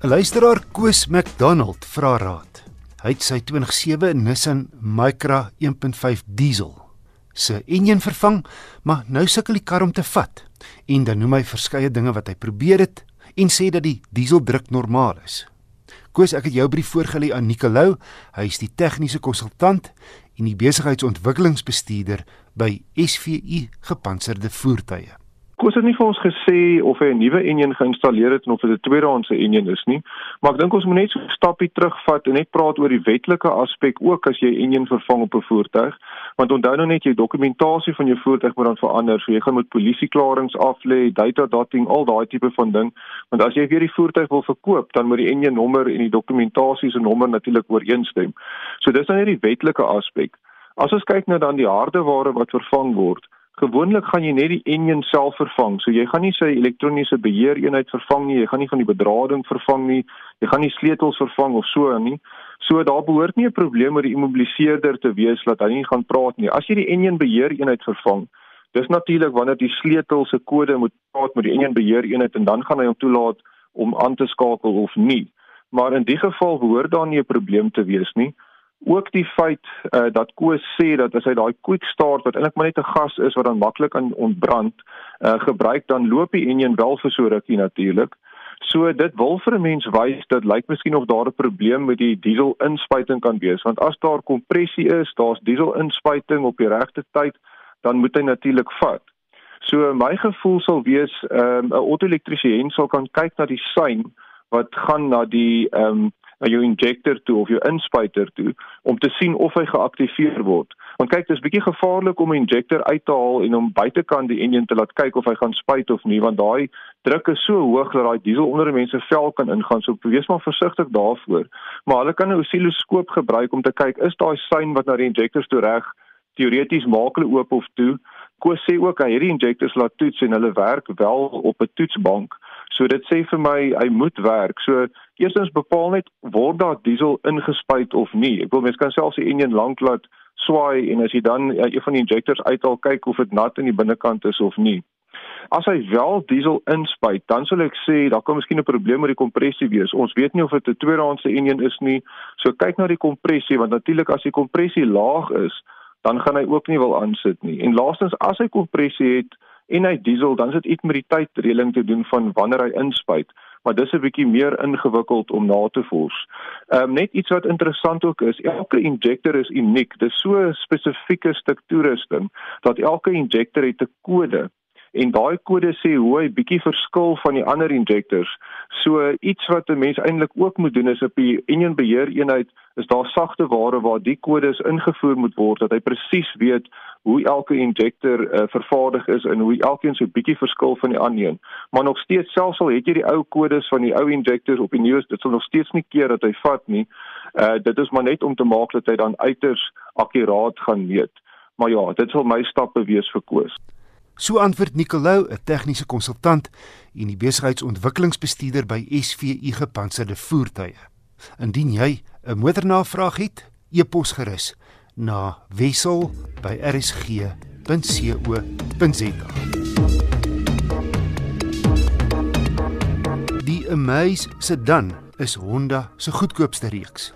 'n Luisteraar Koos McDonald vra raad. Hy het sy 2007 Nissan Micra 1.5 diesel se enjin vervang, maar nou sukkel die kar om te vat. En dan noem hy verskeie dinge wat hy probeer het en sê dat die dieseldruk normaal is. Koos, ek het jou brief voorgelê aan Nicolou. Hy is die tegniese konsultant en die besigheidsontwikkelingsbestuurder by SVU Gepantserde Voertuie. Koos het nie vir ons gesê of hy 'n nuwe enjin geïnstalleer het of dit 'n tweedehandse enjin is nie, maar ek dink ons moet net so 'n stappie terugvat en net praat oor die wetlike aspek ook as jy enjin vervang op 'n voertuig, want onthou nou net jy dokumentasie van jou voertuig moet dan verander, so jy gaan met polisieklaringe af lê, data dotting, al daai tipe van ding, want as jy weer die voertuig wil verkoop, dan moet die enjin nommer en die dokumentasie se nommer natuurlik ooreenstem. So dis nou net die wetlike aspek. As ons kyk na dan die hardeware wat vervang word, Gewoonlik gaan jy net die enjin self vervang. So jy gaan nie sy elektroniese beheereenheid vervang nie, jy gaan nie van die bedrading vervang nie, jy gaan nie sleutels vervang of so nie. So daar behoort nie 'n probleem met die immobiliseerder te wees dat hy nie gaan praat nie. As jy die enjin beheereenheid vervang, dis natuurlik wanneer die sleutel se kode moet praat met die enjin beheereenheid en dan gaan hy hom toelaat om aan te skakel of nie. Maar in die geval behoort daar nie 'n probleem te wees nie ook die feit uh, dat Koos sê dat as hy daai quick start wat eintlik maar net 'n gas is wat dan maklik kan ontbrand uh, gebruik dan loop die enjin wel vir so rukkie natuurlik. So dit wil vir 'n mens wys dat lyk miskien of daar 'n probleem met die diesel inspuiting kan wees want as daar kompressie is, daar's diesel inspuiting op die regte tyd, dan moet hy natuurlik vat. So my gevoel sal wees ehm, 'n um, auto-elektriesien sal kan kyk na die sein wat gaan na die ehm um, na jou injector toe of jou inspuiter toe om te sien of hy geaktiveer word. Want kyk, dit is bietjie gevaarlik om 'n injector uit te haal en om buitekant die enjin te laat kyk of hy gaan spuit of nie, want daai druk is so hoog dat daai diesel onder 'n mens se vel kan ingaan. So wees maar versigtig daarvoor. Maar hulle kan 'n osiloskoop gebruik om te kyk is daai sein wat na die injectors toe reg teoreties maak hulle oop of toe. Koos sê ook hy hierdie injectors laat toets en hulle werk wel op 'n toetsbank. So dit sê vir my hy moet werk. So eerstens bepaal net word daar diesel ingespuit of nie. Ek wil mens kan selfs die enjin lank laat swaai en as jy dan ja, een van die injectors uithaal kyk of dit nat in die binnekant is of nie. As hy wel diesel inspuit, dan sal ek sê daar kan miskien 'n probleem met die kompressie wees. Ons weet nie of dit 'n tweedehandse enjin is nie. So kyk na die kompressie want natuurlik as die kompressie laag is, dan gaan hy ook nie wil aansit nie. En laastens as hy kompressie het, en hy diesel dan is dit iets met die tydreëling te doen van wanneer hy inspuit maar dis 'n bietjie meer ingewikkeld om na te vols. Ehm um, net iets wat interessant ook is, elke injector is uniek. Dis so 'n spesifieke stuk toerusting dat elke injector het 'n kode en daai kode sê hoe hy bietjie verskil van die ander injectors. So iets wat 'n mens eintlik ook moet doen is op die enjin beheer eenheid is daar sagte ware waar die kodes ingevoer moet word dat hy presies weet hoe elke injector uh, vervaardig is en hoe elkeen so bietjie verskil van die ander een. Maar nog steeds selfs al het jy die ou kodes van die ou injectors op die nuus, dit sal nog steeds nie keer dat hy vat nie. Uh dit is maar net om te maak dat hy dan uiters akkuraat gaan meet. Maar ja, dit sal my stappe wees vir Koos. So antwoord Nicolou, 'n tegniese konsultant en die besigheidsontwikkelingsbestuurder by SVU Gepantserde Voertuie. Indien jy 'n motornavraag het, e-pos gerus na wissel@rsg.co.za. Die Amaze sedan is Honda se goedkoopste reeks.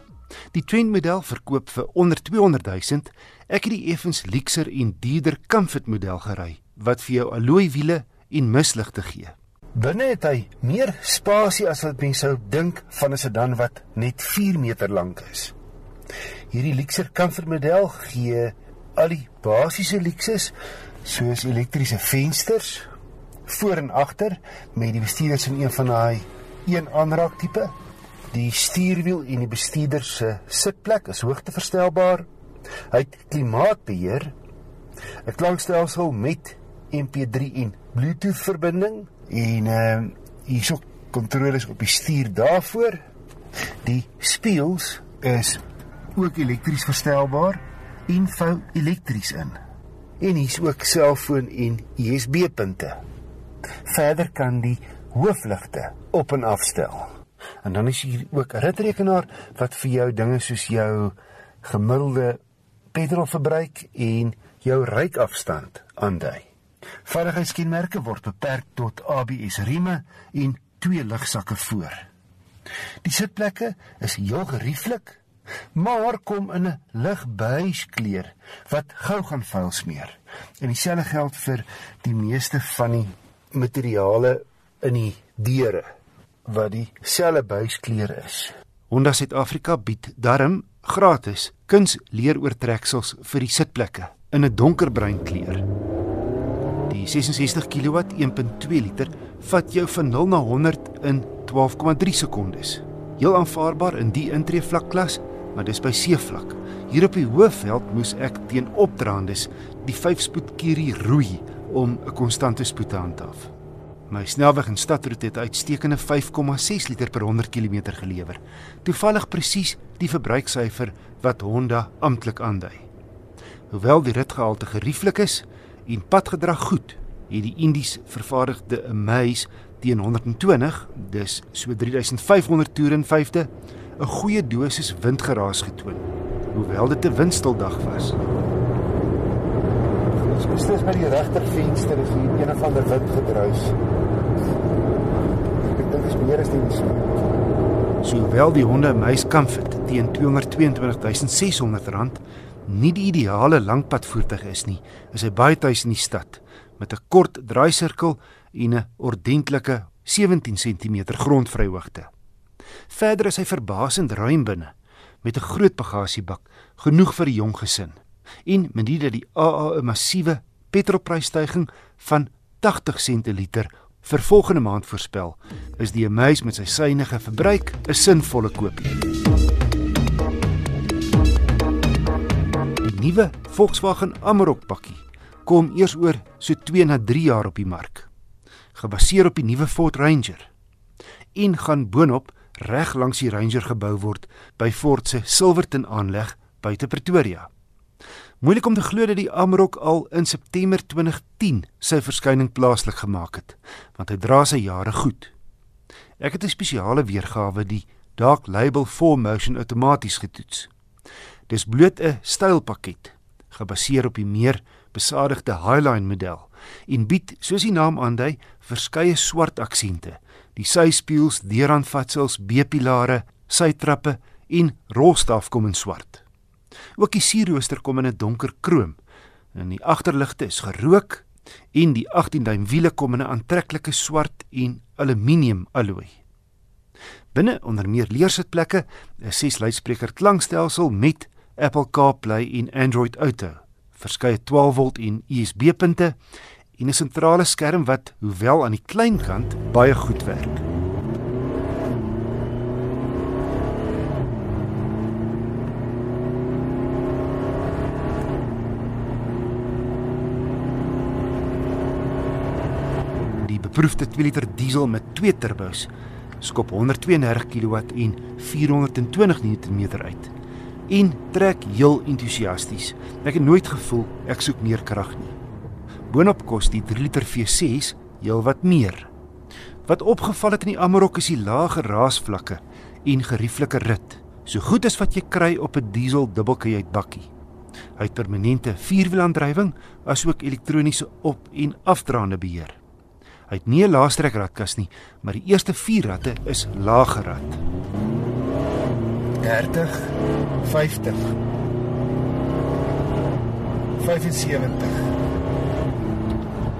Die Trend model verkoop vir onder 200 000. Ek het die effens luxer en duurder Comfort model gery wat vir jou alloy wiele en misligte gee. Binne het hy meer spasie as wat mense sou dink van 'n sedan wat net 4 meter lank is. Hierdie Lexus Comfort model gee al die basiese luksus soos elektriese vensters voor en agter met die bestuurders in een van daai een aanraak tipe. Die stuurwiel en die bestuurder se sitplek is hoogteverstelbaar. Hy het klimaatbeheer, 'n klankstelsel met MP3 en Bluetooth verbinding en ehm uh, hierso kontroles op die stuur daarvoor. Die spieëls is ook elektries verstelbaar vou elektries in. En hier's ook selfoon en USB punte. Verder kan die hoofligte op en afstel. En dan is hier ook 'n ritrekenaar wat vir jou dinge soos jou gemiddelde petrolverbruik en jou ryafstand aandui. Veiligheidskenmerke word beperk tot ABS rieme en twee ligsakke voor. Die sitplekke is heel gerieflik, maar kom in 'n lig beige kleur wat gou gaan vuil smeer. En dieselfde geld vir die meeste van die materiale in die deure wat dieselfde beige kleur is. Honda Suid-Afrika bied darm gratis kunsleeroortreksels vir die sitplekke in 'n donkerbruin kleur. Die 66 kW 1.2 liter vat jou van 0 na 100 in 12,3 sekondes. Heel aanvaarbaar in die intree vlakklas, maar dis by seevlak. Hier op die hoofveld moes ek teen opdraandes die 5-spoed Kiri roei om 'n konstante spoed te handhaaf. My snelweg en stadroete het uitstekende 5,6 liter per 100 km gelewer. Toevallig presies die verbruiksyfer wat Honda amptelik aandui. Hoewel die ritgehalte gerieflik is en padgedrag goed, het die Indies vervaardigde Amaze teen 120, dis so 3500 toere in 5de, 'n goeie dosis windgeraas getoon, hoewel dit 'n windstil dag was. Moes steeds by die regter venster is hier een of ander wind gedruis. Ek dink dit is meer as die spoed. Sowel die Honda Amaze Comfort teen R222600 nie die ideale langpadvoertuig is nie, is hy baie tuis in die stad met 'n kort draaisirkel en 'n ordentlike 17 cm grondvryhoogte. Verder is hy verbasend ruim binne met 'n groot bagasiebak, genoeg vir 'n jong gesin. En menie dat die AA 'n massiewe petrolprysstygings van 80 sent per liter vir volgende maand voorspel, is die Amaze met sy suiwige verbruik 'n sinvolle koopie. Nuwe Volkswagen Amarok pakkie kom eers oor so 2 na 3 jaar op die mark. Gebaseer op die nuwe Ford Ranger en gaan boonop reg langs die Ranger gebou word by Ford se Silverton aanleg buite Pretoria. Moeilik om te glo dat die Amarok al in September 2010 sy verskyning plaaslik gemaak het, want hy dra sy jare goed. Ek het 'n spesiale weergawe die Dark Label 4 Motion outomaties getoets. Dis bloot 'n stylpakket gebaseer op die meer besadigde Highline model en bied, soos die naam aandui, verskeie swart aksente. Die syspieëls, deuraanvatsels, B-pilare, sytrappe en rolstaf kom in swart. Ook die sierrooster kom in 'n donker krom. En die agterligte is gerook en die 18-duim wiele kom in 'n aantreklike swart en aluminium alloy. Binne onder meer leersitplekke, 'n 6 luidspreker klankstelsel met Apple CarPlay en Android Auto verskeie 12V en USB-punte en 'n sentrale skerm wat, hoewel aan die klein kant, baie goed werk. Die beproefde 2 liter diesel met twee turbos skop 132 kW en 420 Nm uit en trek heel entoesiasties. Ek het nooit gevoel ek soek meer krag nie. Boonop kos die 3 liter V6 heelwat meer. Wat opgeval het in die Amarok is die lae raasvlakke en gerieflike rit. So goed as wat jy kry op 'n diesel dubbelkajuit bakkie. Hy het permanente vierwielaandrywing asook elektroniese op- en afdraande beheer. Hy het nie 'n laastrek ratkas nie, maar die eerste 4 ratte is laaggerad. 30 50 75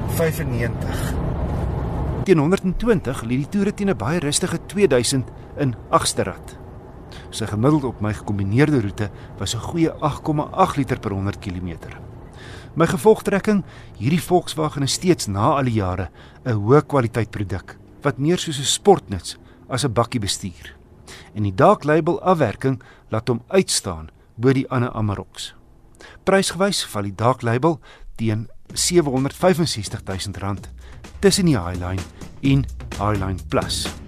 95 Teen 120 lê die toere teen 'n baie rustige 2000 in agste rad. Sy gemiddeld op my gekombineerde roete was 'n goeie 8,8 liter per 100 km. My gevolgtrekking, hierdie Volkswagen is steeds na al die jare 'n hoë kwaliteit produk wat meer soos 'n sportnuts as 'n bakkie bestuur en die Dark Label afwerking laat hom uitstaan bo die ander Amaroks. Prysgewys val die Dark Label teen R765 000 tussen die Highline en Highline Plus.